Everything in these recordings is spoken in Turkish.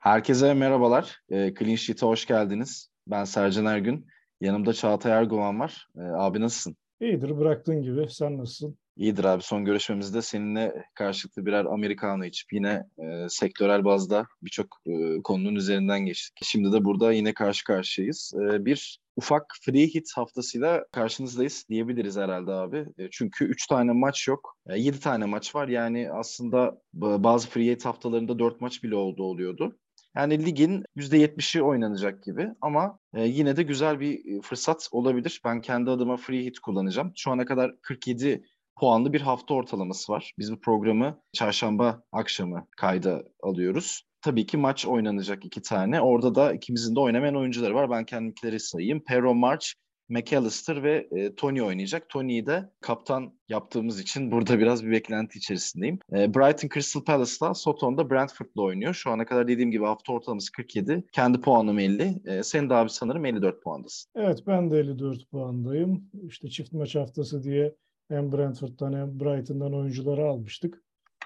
Herkese merhabalar. E, Clean Sheet'e hoş geldiniz. Ben Sercan Ergün. Yanımda Çağatay Erguvan var. E, abi nasılsın? İyidir bıraktığın gibi. Sen nasılsın? İyidir abi. Son görüşmemizde seninle karşılıklı birer Americano içip yine e, sektörel bazda birçok e, konunun üzerinden geçtik. Şimdi de burada yine karşı karşıyayız. E, bir ufak free hit haftasıyla karşınızdayız diyebiliriz herhalde abi. E, çünkü 3 tane maç yok. E, 7 tane maç var. Yani aslında bazı free hit haftalarında 4 maç bile oldu oluyordu. Yani ligin %70'i oynanacak gibi ama e, yine de güzel bir e, fırsat olabilir. Ben kendi adıma free hit kullanacağım. Şu ana kadar 47 puanlı bir hafta ortalaması var. Biz bu programı çarşamba akşamı kayda alıyoruz. Tabii ki maç oynanacak iki tane. Orada da ikimizin de oynamayan oyuncuları var. Ben kendimkileri sayayım. Pero March McAllister ve e, Tony oynayacak. Tony'yi de kaptan yaptığımız için burada biraz bir beklenti içerisindeyim. E, Brighton Crystal Palace'la Soton'da Brentford'la oynuyor. Şu ana kadar dediğim gibi hafta ortalaması 47. Kendi puanım 50. E, senin de abi sanırım 54 puandasın. Evet ben de 54 puandayım. İşte çift maç haftası diye hem Brentford'dan hem Brighton'dan oyuncuları almıştık.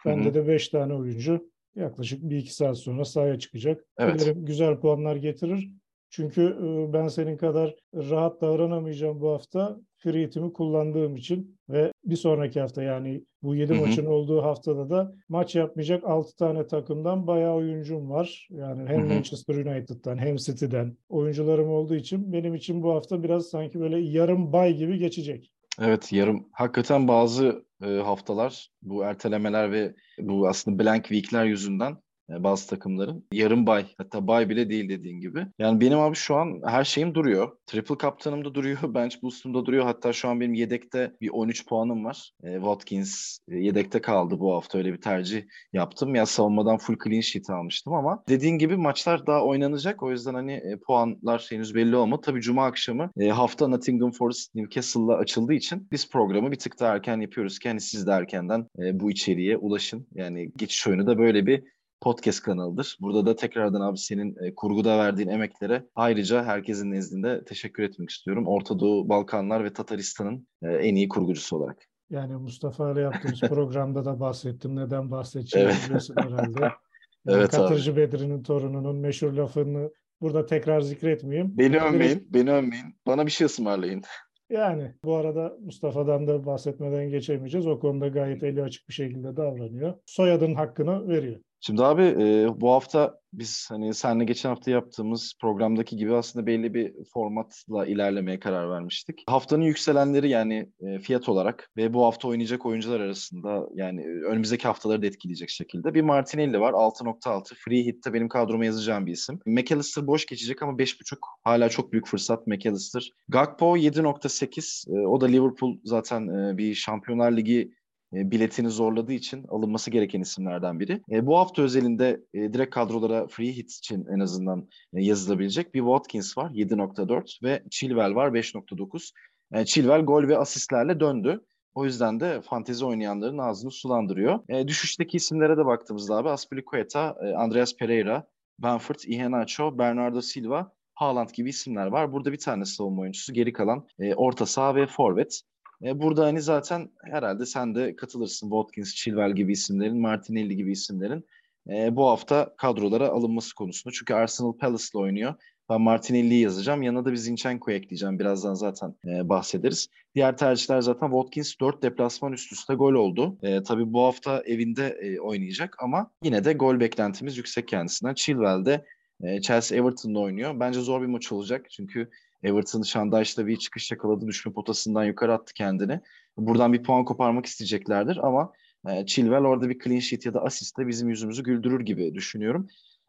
Bende Hı-hı. de 5 tane oyuncu yaklaşık bir iki saat sonra sahaya çıkacak. Evet. Dilerim güzel puanlar getirir. Çünkü ben senin kadar rahat davranamayacağım bu hafta free hitimi kullandığım için ve bir sonraki hafta yani bu 7 maçın olduğu haftada da maç yapmayacak 6 tane takımdan bayağı oyuncum var. Yani hem. Manchester United'dan hem City'den oyuncularım olduğu için benim için bu hafta biraz sanki böyle yarım bay gibi geçecek. Evet yarım. Hakikaten bazı e, haftalar bu ertelemeler ve bu aslında blank week'ler yüzünden e, bazı takımların. Yarım bay hatta bay bile değil dediğin gibi. Yani benim abi şu an her şeyim duruyor. Triple kaptanım da duruyor. Bench boost'um da duruyor. Hatta şu an benim yedekte bir 13 puanım var. E, Watkins e, yedekte kaldı bu hafta. Öyle bir tercih yaptım. Ya savunmadan full clean sheet almıştım ama dediğin gibi maçlar daha oynanacak. O yüzden hani e, puanlar henüz belli olmadı. Tabii cuma akşamı e, hafta Nottingham Forest Newcastle'la açıldığı için biz programı bir tık daha erken yapıyoruz ki hani siz de erkenden e, bu içeriğe ulaşın. Yani geçiş oyunu da böyle bir podcast kanalıdır. Burada da tekrardan abi senin e, kurguda verdiğin emeklere ayrıca herkesin nezdinde teşekkür etmek istiyorum. Orta Doğu, Balkanlar ve Tataristan'ın e, en iyi kurgucusu olarak. Yani Mustafa ile yaptığımız programda da bahsettim. Neden bahsedeceğimi evet. biliyorsun herhalde. Yani evet Katırcı abi. Bedri'nin torununun meşhur lafını burada tekrar zikretmeyeyim. Beni övmeyin, Direkt... beni övmeyin. Bana bir şey ısmarlayın. Yani bu arada Mustafa'dan da bahsetmeden geçemeyeceğiz. O konuda gayet eli açık bir şekilde davranıyor. Soyadın hakkını veriyor. Şimdi abi e, bu hafta biz hani seninle geçen hafta yaptığımız programdaki gibi aslında belli bir formatla ilerlemeye karar vermiştik. Haftanın yükselenleri yani e, fiyat olarak ve bu hafta oynayacak oyuncular arasında yani önümüzdeki haftaları da etkileyecek şekilde. Bir Martinelli var 6.6 free hit'te benim kadroma yazacağım bir isim. McAllister boş geçecek ama 5.5 hala çok büyük fırsat McAllister. Gakpo 7.8 e, o da Liverpool zaten e, bir Şampiyonlar Ligi biletini zorladığı için alınması gereken isimlerden biri. E, bu hafta özelinde e, direkt kadrolara free hit için en azından e, yazılabilecek bir Watkins var 7.4 ve Chilwell var 5.9. E, Chilwell gol ve asistlerle döndü. O yüzden de fantezi oynayanların ağzını sulandırıyor. E, düşüşteki isimlere de baktığımızda abi Aspilicueta, e, Andreas Pereira, Benford, Iheanacho, Bernardo Silva, Haaland gibi isimler var. Burada bir tane savunma oyuncusu, geri kalan e, orta saha ve forvet. E, burada hani zaten herhalde sen de katılırsın. Watkins, Chilwell gibi isimlerin, Martinelli gibi isimlerin e, bu hafta kadrolara alınması konusunda. Çünkü Arsenal Palace'la oynuyor. Ben Martinelli'yi yazacağım. Yanına da bir Zinchenko ekleyeceğim. Birazdan zaten e, bahsederiz. Diğer tercihler zaten Watkins 4 deplasman üst üste gol oldu. E, tabii bu hafta evinde e, oynayacak ama yine de gol beklentimiz yüksek kendisinden. Chilwell de e, Chelsea Everton'da oynuyor. Bence zor bir maç olacak. Çünkü Everton Şandayş'ta bir çıkış yakaladı. Düşme potasından yukarı attı kendini. Buradan bir puan koparmak isteyeceklerdir ama e, Chilwell orada bir clean sheet ya da asistle bizim yüzümüzü güldürür gibi düşünüyorum.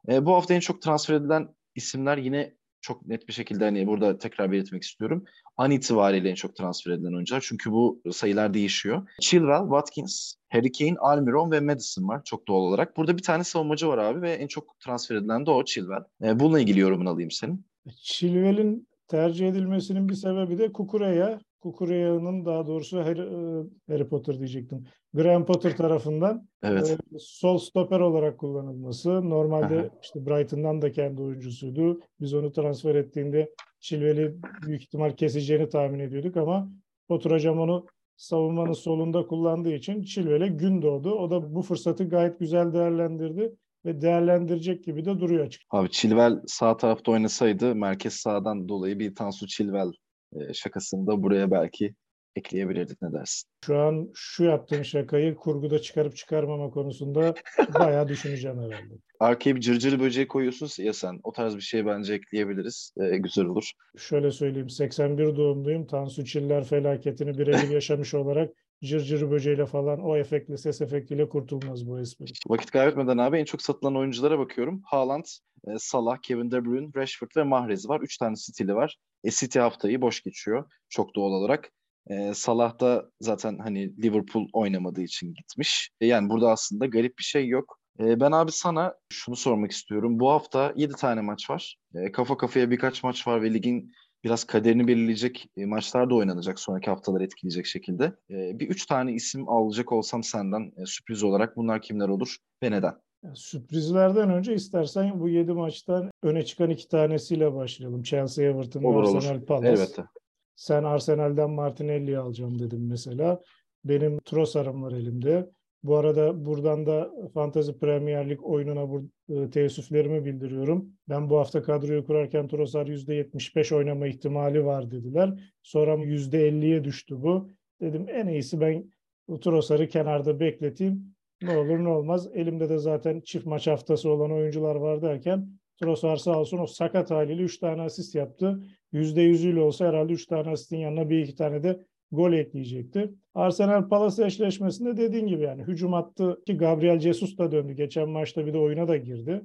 E, bu hafta en çok transfer edilen isimler yine çok net bir şekilde hani burada tekrar belirtmek istiyorum. An itibariyle en çok transfer edilen oyuncular. Çünkü bu sayılar değişiyor. Chilwell, Watkins, Harry Kane, Almiron ve Madison var çok doğal olarak. Burada bir tane savunmacı var abi ve en çok transfer edilen de o Chilwell. E, bununla ilgili yorumunu alayım senin. Chilwell'in tercih edilmesinin bir sebebi de Kukureya. Kukureya'nın daha doğrusu Harry, e, Harry Potter diyecektim. Graham Potter tarafından evet. e, sol stoper olarak kullanılması. Normalde Aha. işte Brighton'dan da kendi oyuncusuydu. Biz onu transfer ettiğinde Chilwell'i büyük ihtimal keseceğini tahmin ediyorduk ama Potter hocam onu savunmanın solunda kullandığı için Chilwell'e gün doğdu. O da bu fırsatı gayet güzel değerlendirdi ve değerlendirecek gibi de duruyor açık. Abi Chilwell sağ tarafta oynasaydı merkez sağdan dolayı bir Tansu Chilwell e, şakasını da buraya belki ekleyebilirdik ne dersin? Şu an şu yaptığın şakayı kurguda çıkarıp çıkarmama konusunda bayağı düşüneceğim herhalde. Arkaya bir cırcır böceği koyuyorsun ya sen. O tarz bir şey bence ekleyebiliriz. Ee, güzel olur. Şöyle söyleyeyim 81 doğumluyum. Tansu Çiller felaketini birebir yaşamış olarak cırcır böceğiyle falan o efektle ses efektiyle kurtulmaz bu espri. Vakit kaybetmeden abi en çok satılan oyunculara bakıyorum. Haaland, e, Salah, Kevin De Bruyne, Rashford ve Mahrez var. Üç tane stili var. E, City haftayı boş geçiyor çok doğal olarak. E, Salah da zaten hani Liverpool oynamadığı için gitmiş. E, yani burada aslında garip bir şey yok. E, ben abi sana şunu sormak istiyorum. Bu hafta 7 tane maç var. E, kafa kafaya birkaç maç var ve ligin biraz kaderini belirleyecek e, maçlar da oynanacak sonraki haftaları etkileyecek şekilde. E, bir üç tane isim alacak olsam senden e, sürpriz olarak bunlar kimler olur ve neden? Yani sürprizlerden önce istersen bu 7 maçtan öne çıkan iki tanesiyle başlayalım. Chelsea, Everton, olur, Arsenal, olur. Palace. Elbette. Sen Arsenal'den Martinelli'yi alacağım dedim mesela. Benim Trossard'ım var elimde. Bu arada buradan da Fantasy Premier Lig oyununa bu, e, teessüflerimi bildiriyorum. Ben bu hafta kadroyu kurarken Trossard %75 oynama ihtimali var dediler. Sonra %50'ye düştü bu. Dedim en iyisi ben Trossard'ı kenarda bekleteyim. Ne olur ne olmaz. Elimde de zaten çift maç haftası olan oyuncular var derken Trossard sağ olsun o sakat haliyle 3 tane asist yaptı. %100'üyle olsa herhalde 3 tane asistin yanına bir iki tane de gol ekleyecekti. Arsenal Palace eşleşmesinde dediğin gibi yani hücum attı ki Gabriel Jesus da döndü. Geçen maçta bir de oyuna da girdi.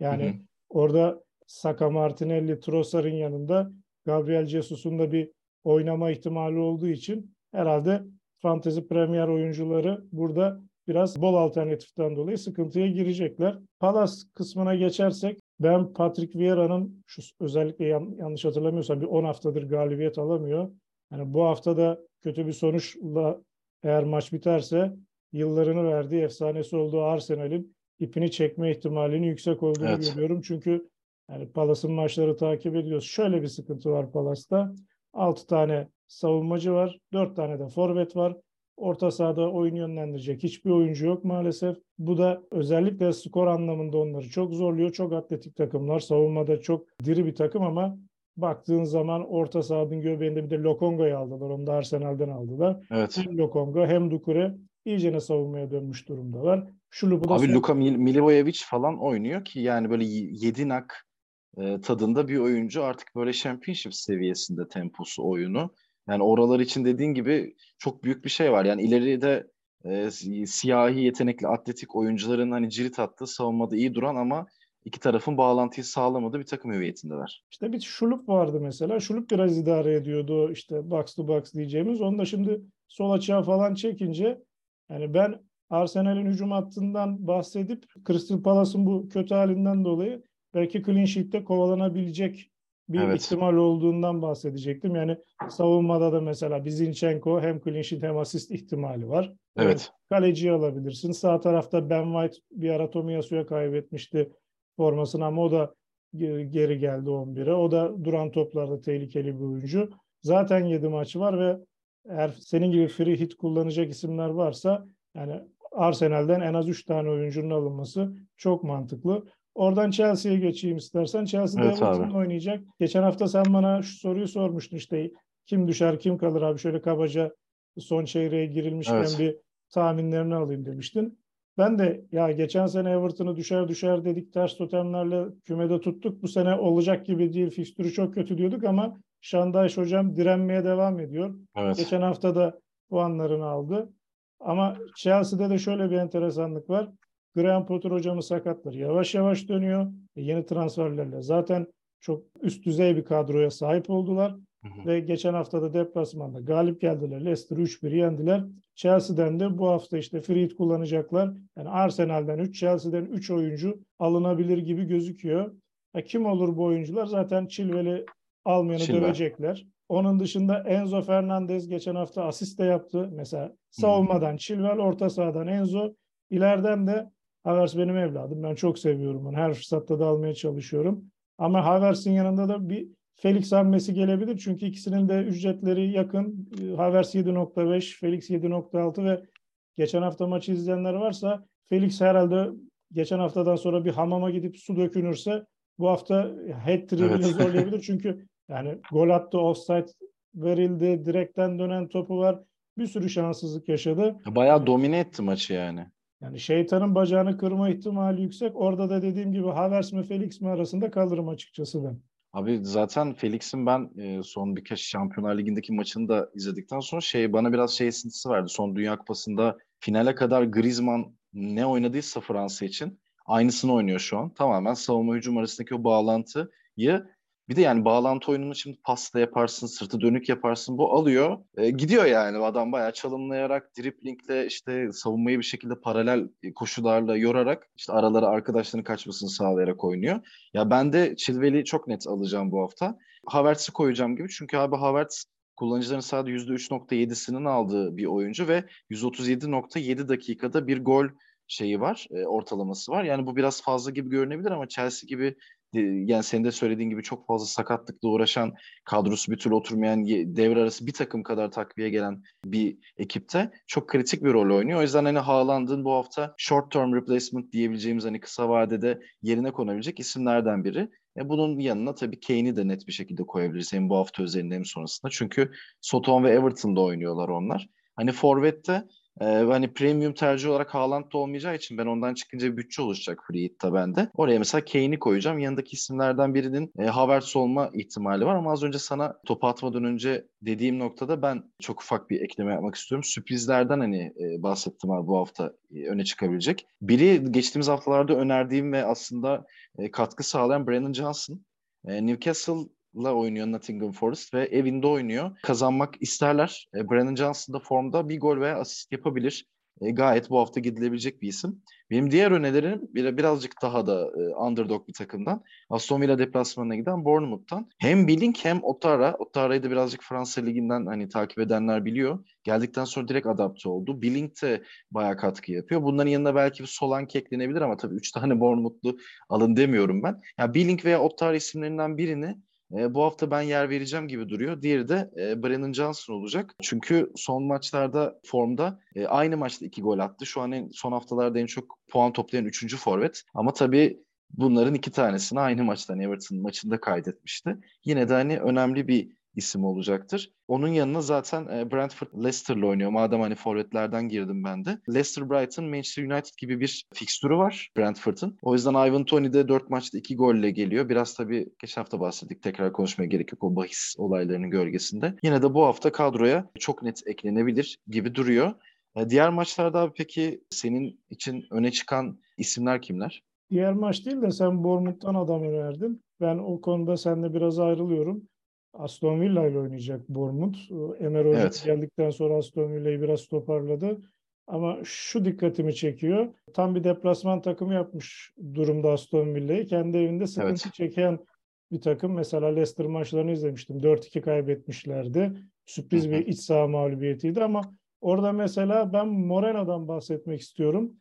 Yani hı hı. orada Saka Martinelli Trossard'ın yanında Gabriel Jesus'un da bir oynama ihtimali olduğu için herhalde Fantasy Premier oyuncuları burada biraz bol alternatiften dolayı sıkıntıya girecekler. Palace kısmına geçersek ben Patrick Vieira'nın şu özellikle yan, yanlış hatırlamıyorsam bir 10 haftadır galibiyet alamıyor. Yani bu hafta da kötü bir sonuçla eğer maç biterse yıllarını verdiği efsanesi olduğu Arsenal'in ipini çekme ihtimalinin yüksek olduğunu evet. görüyorum. Çünkü yani Palas'ın maçları takip ediyoruz. Şöyle bir sıkıntı var Palas'ta. 6 tane savunmacı var. 4 tane de forvet var. Orta sahada oyun yönlendirecek hiçbir oyuncu yok maalesef. Bu da özellikle skor anlamında onları çok zorluyor. Çok atletik takımlar. Savunmada çok diri bir takım ama baktığın zaman orta sahanın göbeğinde bir de Lokonga'yı aldılar. Onu da Arsenal'den aldılar. Evet. Hem Lokonga hem Dukure iyicene savunmaya dönmüş durumdalar. Şulubu da Abi son... Luka Mil- Milivojevic falan oynuyor ki yani böyle yedinak e, tadında bir oyuncu artık böyle championship seviyesinde temposu oyunu. Yani oralar için dediğin gibi çok büyük bir şey var. Yani ileride e, siyahi yetenekli atletik oyuncuların hani cirit attığı savunmada iyi duran ama iki tarafın bağlantıyı sağlamadığı bir takım hüviyetindeler. İşte bir şulup vardı mesela. Şulup biraz idare ediyordu işte box to box diyeceğimiz. Onu da şimdi sol açığa falan çekince yani ben Arsenal'in hücum hattından bahsedip Crystal Palace'ın bu kötü halinden dolayı belki clean sheet'te kovalanabilecek bir evet. ihtimal olduğundan bahsedecektim. Yani savunmada da mesela Bizinchenko hem clean sheet hem asist ihtimali var. Evet. Yani kaleciyi alabilirsin. Sağ tarafta Ben White bir ara Tomiyasu'ya kaybetmişti formasını ama o da geri geldi 11'e. O da duran toplarda tehlikeli bir oyuncu. Zaten 7 maçı var ve eğer senin gibi free hit kullanacak isimler varsa yani Arsenal'den en az 3 tane oyuncunun alınması çok mantıklı. Oradan Chelsea'ye geçeyim istersen. Chelsea'de evet, Everton oynayacak. Geçen hafta sen bana şu soruyu sormuştun işte kim düşer kim kalır abi şöyle kabaca son çeyreğe girilmişken evet. bir tahminlerini alayım demiştin. Ben de ya geçen sene Everton'ı düşer düşer dedik ters totemlerle kümede tuttuk. Bu sene olacak gibi değil fikstürü çok kötü diyorduk ama Şandaş hocam direnmeye devam ediyor. Evet. Geçen hafta da puanlarını aldı. Ama Chelsea'de de şöyle bir enteresanlık var. Graham Potter hocamız sakatlar. Yavaş yavaş dönüyor. E, yeni transferlerle. Zaten çok üst düzey bir kadroya sahip oldular. Hı hı. Ve geçen hafta da deplasmanda galip geldiler. Leicester 3-1 yendiler. Chelsea'den de bu hafta işte free kullanacaklar. Yani Arsenal'den 3, Chelsea'den 3 oyuncu alınabilir gibi gözüküyor. E, kim olur bu oyuncular? Zaten Chilwell'i almayanı Chilwell. dövecekler. Onun dışında Enzo Fernandez geçen hafta asist de yaptı. Mesela savunmadan Chilwell, orta sahadan Enzo. İleriden de Havertz benim evladım. Ben çok seviyorum onu. Her fırsatta da almaya çalışıyorum. Ama Havertz'in yanında da bir Felix hamlesi gelebilir. Çünkü ikisinin de ücretleri yakın. Havertz 7.5, Felix 7.6 ve geçen hafta maçı izleyenler varsa Felix herhalde geçen haftadan sonra bir hamama gidip su dökünürse bu hafta hat-trick'i evet. zorlayabilir. Çünkü yani gol attı, offside verildi, direkten dönen topu var. Bir sürü şanssızlık yaşadı. Bayağı domine etti maçı yani. Yani şeytanın bacağını kırma ihtimali yüksek. Orada da dediğim gibi Havertz mi Felix mi arasında kalırım açıkçası ben. Abi zaten Felix'in ben e, son birkaç Şampiyonlar Ligi'ndeki maçını da izledikten sonra şey bana biraz şey esintisi verdi. Son Dünya Kupası'nda finale kadar Griezmann ne oynadıysa Fransa için aynısını oynuyor şu an. Tamamen savunma hücum arasındaki o bağlantıyı bir de yani bağlantı oyununu şimdi pasta yaparsın, sırtı dönük yaparsın. Bu alıyor. E, gidiyor yani. Adam bayağı çalımlayarak, driplingle işte savunmayı bir şekilde paralel koşularla yorarak işte aralara arkadaşlarının kaçmasını sağlayarak oynuyor. Ya ben de Chilwell'i çok net alacağım bu hafta. Havertz'i koyacağım gibi. Çünkü abi Havertz kullanıcıların sadece %3.7'sinin aldığı bir oyuncu ve 137.7 dakikada bir gol şeyi var, e, ortalaması var. Yani bu biraz fazla gibi görünebilir ama Chelsea gibi yani senin de söylediğin gibi çok fazla sakatlıkla uğraşan kadrosu bir türlü oturmayan devre arası bir takım kadar takviye gelen bir ekipte çok kritik bir rol oynuyor. O yüzden hani Haaland'ın bu hafta short term replacement diyebileceğimiz hani kısa vadede yerine konabilecek isimlerden biri. E bunun yanına tabii Kane'i de net bir şekilde koyabiliriz hem bu hafta özelinde hem sonrasında. Çünkü Soton ve Everton'da oynuyorlar onlar. Hani Forvet'te ee, hani premium tercih olarak Haaland da olmayacağı için ben ondan çıkınca bir bütçe oluşacak free hit'te bende. Oraya mesela Kane'i koyacağım. Yanındaki isimlerden birinin e, Havertz olma ihtimali var ama az önce sana topu atmadan önce dediğim noktada ben çok ufak bir ekleme yapmak istiyorum. Sürprizlerden hani e, bahsettim abi bu hafta e, öne çıkabilecek. Biri geçtiğimiz haftalarda önerdiğim ve aslında e, katkı sağlayan Brandon Johnson. E, Newcastle la oynuyor Nottingham Forest ve evinde oynuyor. Kazanmak isterler. E, Brandon Johnson da formda bir gol veya asist yapabilir. E, gayet bu hafta gidilebilecek bir isim. Benim diğer önerilerim bir, birazcık daha da e, underdog bir takımdan. Aston Villa deplasmanına giden Bournemouth'tan. Hem Billing hem Otara. Otara'yı da birazcık Fransa Ligi'nden hani takip edenler biliyor. Geldikten sonra direkt adapte oldu. Billing de bayağı katkı yapıyor. Bunların yanına belki bir Solanke eklenebilir ama tabii 3 tane Bournemouth'lu alın demiyorum ben. Ya yani Billing veya Otara isimlerinden birini e, bu hafta ben yer vereceğim gibi duruyor. Diğeri de e, Brennan Johnson olacak. Çünkü son maçlarda formda e, aynı maçta iki gol attı. Şu an en, son haftalarda en çok puan toplayan üçüncü forvet. Ama tabii bunların iki tanesini aynı maçtan Everton maçında kaydetmişti. Yine de hani önemli bir isim olacaktır. Onun yanına zaten e, Brentford Leicester'la oynuyor. Madem hani forvetlerden girdim ben de. Leicester Brighton Manchester United gibi bir fikstürü var Brentford'un. O yüzden Ivan Toney de 4 maçta 2 golle geliyor. Biraz tabii geçen hafta bahsettik. Tekrar konuşmaya gerek yok o bahis olaylarının gölgesinde. Yine de bu hafta kadroya çok net eklenebilir gibi duruyor. E, diğer maçlarda abi peki senin için öne çıkan isimler kimler? Diğer maç değil de sen Bournemouth'tan adam önerdin. Ben o konuda seninle biraz ayrılıyorum. Aston Villa ile oynayacak Bournemouth. Emer Hoca evet. geldikten sonra Aston Villa'yı biraz toparladı. Ama şu dikkatimi çekiyor. Tam bir deplasman takımı yapmış durumda Aston Villa'yı. Kendi evinde sıkıntı evet. çeken bir takım. Mesela Leicester maçlarını izlemiştim. 4-2 kaybetmişlerdi. Sürpriz bir iç saha mağlubiyetiydi ama orada mesela ben Moreno'dan bahsetmek istiyorum.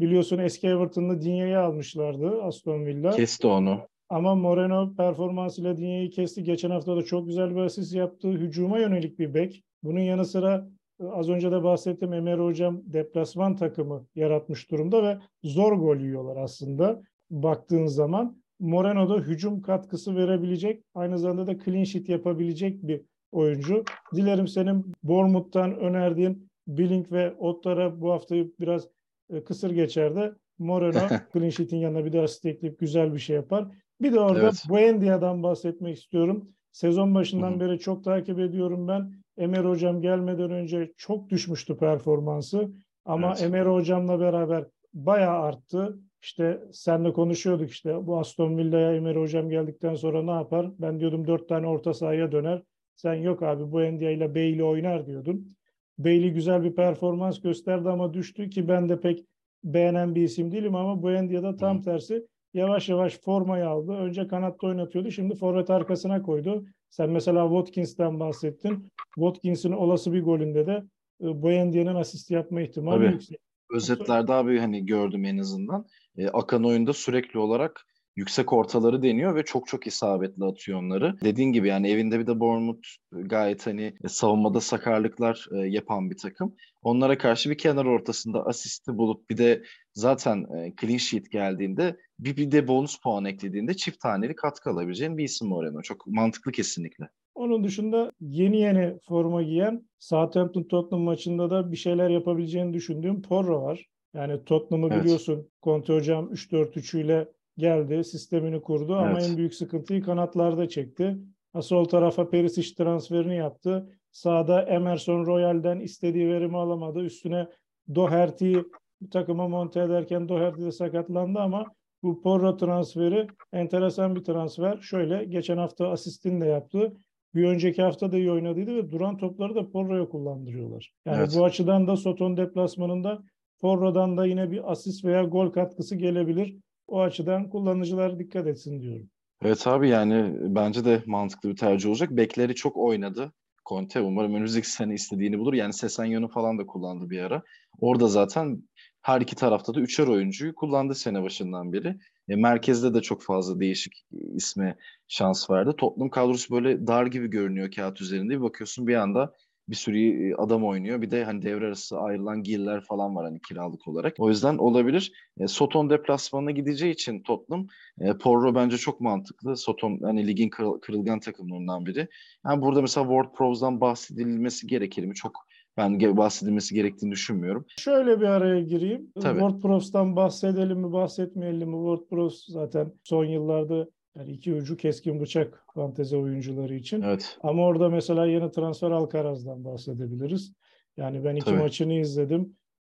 Biliyorsun eski Everton'da Dinya'yı almışlardı Aston Villa. Kesti onu. Ama Moreno performansıyla dünyayı kesti. Geçen hafta da çok güzel bir asist yaptı. Hücuma yönelik bir bek. Bunun yanı sıra e, az önce de bahsettim Emer Hocam deplasman takımı yaratmış durumda ve zor gol yiyorlar aslında baktığın zaman. Moreno da hücum katkısı verebilecek, aynı zamanda da clean sheet yapabilecek bir oyuncu. Dilerim senin Bournemouth'tan önerdiğin Billing ve Ottar'a bu haftayı biraz e, kısır geçer de Moreno clean sheet'in yanına bir de asist ekleyip güzel bir şey yapar. Bir de orada evet. Buendia'dan bahsetmek istiyorum. Sezon başından Hı-hı. beri çok takip ediyorum ben. Emer hocam gelmeden önce çok düşmüştü performansı. Ama evet. Emer hocamla beraber bayağı arttı. İşte senle konuşuyorduk işte bu Aston Villa'ya Emer hocam geldikten sonra ne yapar? Ben diyordum dört tane orta sahaya döner. Sen yok abi bu Endia ile Bailey oynar diyordun. Bailey güzel bir performans gösterdi ama düştü ki ben de pek beğenen bir isim değilim ama bu Endia'da tam tersi yavaş yavaş formayı aldı. Önce kanatta oynatıyordu. Şimdi forvet arkasına koydu. Sen mesela Watkins'ten bahsettin. Watkins'in olası bir golünde de e, Boyendia'nın asist yapma ihtimali Tabii. yüksek. Özetlerde abi hani gördüm en azından. E, akan oyunda sürekli olarak yüksek ortaları deniyor ve çok çok isabetli atıyor onları. Dediğin gibi yani evinde bir de Bournemouth gayet hani savunmada sakarlıklar e, yapan bir takım. Onlara karşı bir kenar ortasında asisti bulup bir de zaten e, clean sheet geldiğinde bir, bir de bonus puan eklediğinde çift taneli katkı alabileceğin bir isim Moreno. Çok mantıklı kesinlikle. Onun dışında yeni yeni forma giyen Southampton Tottenham maçında da bir şeyler yapabileceğini düşündüğüm Porro var. Yani Tottenham'ı evet. biliyorsun Conte hocam 3-4-3 ile geldi, sistemini kurdu evet. ama en büyük sıkıntıyı kanatlarda çekti. Sol tarafa Perisic transferini yaptı. Sağda Emerson Royal'den istediği verimi alamadı. Üstüne Doherty'yi takıma monte ederken Doherty de sakatlandı ama bu Porro transferi enteresan bir transfer. Şöyle geçen hafta asistini de yaptı. Bir önceki hafta da iyi oynadıydı ve duran topları da Porro'ya kullandırıyorlar. Yani evet. bu açıdan da Soton deplasmanında Porro'dan da yine bir asist veya gol katkısı gelebilir. O açıdan kullanıcılar dikkat etsin diyorum. Evet abi yani bence de mantıklı bir tercih olacak. Bekleri çok oynadı. Conte umarım önümüzdeki sene istediğini bulur. Yani Sesenyon'u falan da kullandı bir ara. Orada zaten her iki tarafta da üçer oyuncuyu kullandı sene başından beri. E, merkezde de çok fazla değişik isme şans verdi. Tottenham kadrosu böyle dar gibi görünüyor kağıt üzerinde. Bir bakıyorsun bir anda bir sürü adam oynuyor. Bir de hani devre arası ayrılan giller falan var hani kiralık olarak. O yüzden olabilir. E, Soton deplasmanına gideceği için Tottenham e, Porro bence çok mantıklı. Soton hani ligin kırıl, kırılgan takımlarından biri. Yani burada mesela Ward Prowse'dan bahsedilmesi gerekir mi? Çok ben bahsedilmesi gerektiğini düşünmüyorum. Şöyle bir araya gireyim. Tabii. WordPress'tan bahsedelim mi bahsetmeyelim mi? WordPress zaten son yıllarda yani iki ucu keskin bıçak fantezi oyuncuları için. Evet. Ama orada mesela yeni transfer Alcaraz'dan bahsedebiliriz. Yani ben iki Tabii. maçını izledim.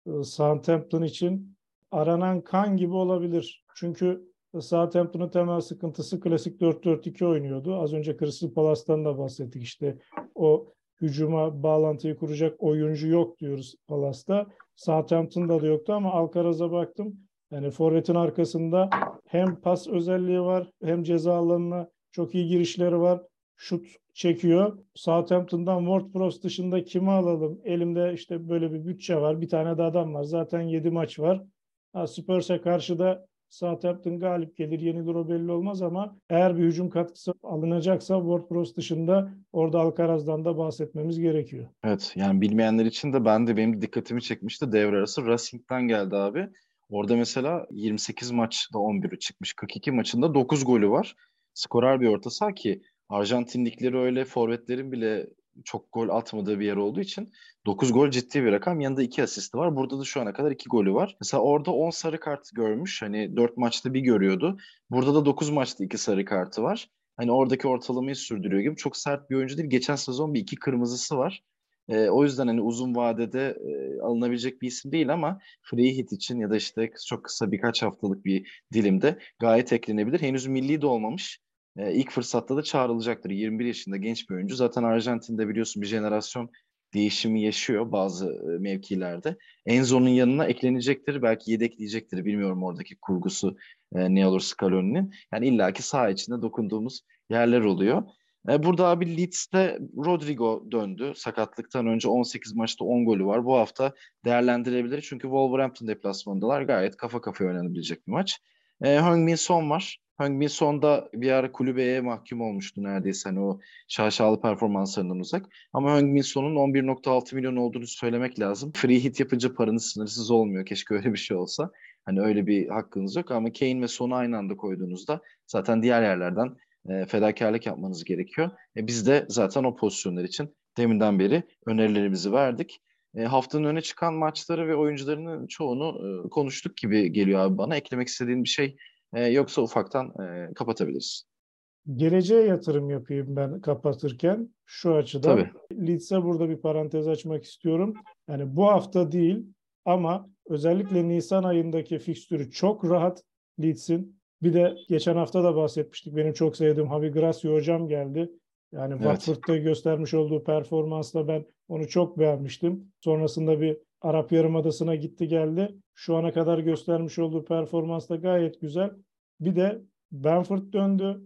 Ee, Southampton için aranan kan gibi olabilir. Çünkü Southampton'un temel sıkıntısı klasik 4-4-2 oynuyordu. Az önce Crystal Palace'tan da bahsettik işte. O hücuma bağlantıyı kuracak oyuncu yok diyoruz Palace'da. Southampton'da da yoktu ama Alcaraz'a baktım. Yani forvetin arkasında hem pas özelliği var hem ceza alanına çok iyi girişleri var. Şut çekiyor. Southampton'dan WordPress dışında kimi alalım? Elimde işte böyle bir bütçe var. Bir tane de adam var. Zaten 7 maç var. Ha, Spurs'e karşı da Southampton galip gelir, yenilir o belli olmaz ama eğer bir hücum katkısı alınacaksa WordPress dışında orada Alcaraz'dan da bahsetmemiz gerekiyor. Evet yani bilmeyenler için de ben de benim dikkatimi çekmişti devre arası Racing'den geldi abi. Orada mesela 28 maçta 11'i çıkmış. 42 maçında 9 golü var. Skorer bir orta saha ki Arjantinlikleri öyle forvetlerin bile çok gol atmadığı bir yer olduğu için 9 gol ciddi bir rakam. Yanında 2 asisti var. Burada da şu ana kadar 2 golü var. Mesela orada 10 sarı kart görmüş. Hani 4 maçta bir görüyordu. Burada da 9 maçta 2 sarı kartı var. Hani oradaki ortalamayı sürdürüyor gibi. Çok sert bir oyuncu değil. Geçen sezon bir iki kırmızısı var. E, o yüzden hani uzun vadede e, alınabilecek bir isim değil ama free hit için ya da işte çok kısa birkaç haftalık bir dilimde gayet eklenebilir. Henüz milli de olmamış. E, ilk fırsatta da çağrılacaktır. 21 yaşında genç bir oyuncu. Zaten Arjantin'de biliyorsun bir jenerasyon değişimi yaşıyor bazı e, mevkilerde. Enzo'nun yanına eklenecektir. Belki yedekleyecektir. Bilmiyorum oradaki kurgusu e, ne olur Scaloni'nin. Yani illaki saha içinde dokunduğumuz yerler oluyor. E, burada abi Leeds'te Rodrigo döndü. Sakatlıktan önce 18 maçta 10 golü var. Bu hafta değerlendirebilir. Çünkü Wolverhampton deplasmanındalar. Gayet kafa kafaya oynanabilecek bir maç. E, Heung-Min Son var. Heung-Min Son da bir ara kulübeye mahkum olmuştu neredeyse. Hani o şaşalı performanslarından uzak. Ama Heung-Min Son'un 11.6 milyon olduğunu söylemek lazım. Free hit yapınca paranız sınırsız olmuyor. Keşke öyle bir şey olsa. Hani öyle bir hakkınız yok ama Kane ve Son'u aynı anda koyduğunuzda zaten diğer yerlerden e, fedakarlık yapmanız gerekiyor. E, biz de zaten o pozisyonlar için deminden beri önerilerimizi verdik. E, haftanın öne çıkan maçları ve oyuncularının çoğunu e, konuştuk gibi geliyor abi bana. Eklemek istediğin bir şey e, yoksa ufaktan e, kapatabiliriz. Geleceğe yatırım yapayım ben kapatırken şu açıdan. Tabii. Leeds'e burada bir parantez açmak istiyorum. Yani bu hafta değil ama özellikle Nisan ayındaki fikstürü çok rahat Leeds'in. Bir de geçen hafta da bahsetmiştik. Benim çok sevdiğim Javi Gracia hocam geldi. Yani evet. Watford'da göstermiş olduğu performansla ben onu çok beğenmiştim. Sonrasında bir Arap Yarımadası'na gitti geldi. Şu ana kadar göstermiş olduğu performans da gayet güzel. Bir de Benford döndü.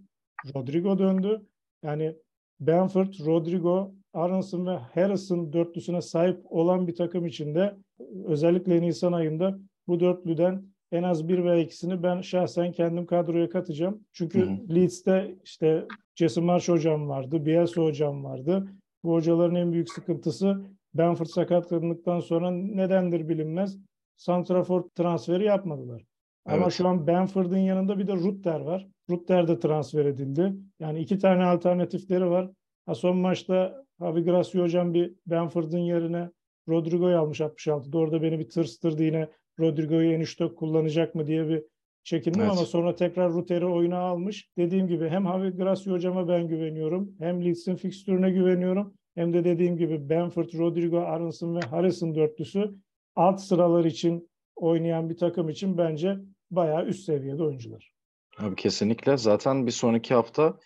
Rodrigo döndü. Yani Benford, Rodrigo, Aronson ve Harrison dörtlüsüne sahip olan bir takım içinde özellikle Nisan ayında bu dörtlüden en az bir veya ikisini ben şahsen kendim kadroya katacağım. Çünkü hı hı. Leeds'te işte Jason Marsh hocam vardı, Bielsa hocam vardı. Bu hocaların en büyük sıkıntısı Benford sakatlandıktan sonra nedendir bilinmez. Santrafor transferi yapmadılar. Evet. Ama şu an Benford'un yanında bir de Rutter var. Rutter de transfer edildi. Yani iki tane alternatifleri var. Ha son maçta Javi Gracia hocam bir Benford'un yerine Rodrigo'yu almış 66'da. Orada beni bir tırstırdı yine Rodrigo'yu en üstte kullanacak mı diye bir çekindim evet. ama sonra tekrar Rutter'i oyuna almış. Dediğim gibi hem Javi Gracia hocama ben güveniyorum. Hem Leeds'in fikstürüne güveniyorum. Hem de dediğim gibi Benford, Rodrigo, Aronson ve Harrison dörtlüsü alt sıralar için oynayan bir takım için bence bayağı üst seviyede oyuncular. Abi kesinlikle. Zaten bir sonraki hafta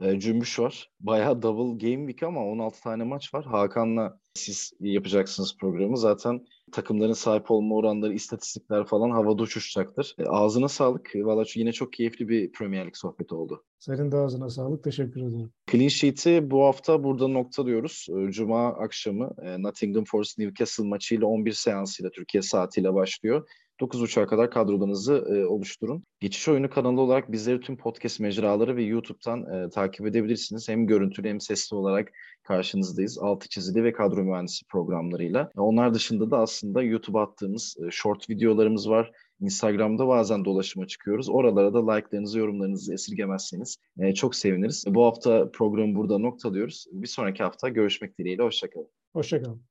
e, cümbüş var. Bayağı double game week ama 16 tane maç var. Hakan'la siz yapacaksınız programı. Zaten takımların sahip olma oranları, istatistikler falan havada uçuşacaktır. E, ağzına sağlık. Valla yine çok keyifli bir Premier Lig sohbeti oldu. Senin de ağzına sağlık. Teşekkür ederim. Clean Sheet'i bu hafta burada noktalıyoruz. E, Cuma akşamı e, Nottingham Forest Newcastle maçıyla 11 seansıyla Türkiye saatiyle başlıyor. 9.30'a kadar kadrolarınızı e, oluşturun. Geçiş Oyunu kanalı olarak bizleri tüm podcast mecraları ve YouTube'dan e, takip edebilirsiniz. Hem görüntülü hem sesli olarak karşınızdayız. Altı çizili ve kadro mühendisi programlarıyla. Onlar dışında da aslında YouTube'a attığımız e, short videolarımız var. Instagram'da bazen dolaşıma çıkıyoruz. Oralara da like'larınızı, yorumlarınızı esirgemezseniz e, çok seviniriz. Bu hafta programı burada noktalıyoruz. Bir sonraki hafta görüşmek dileğiyle. Hoşçakalın. Hoşçakalın.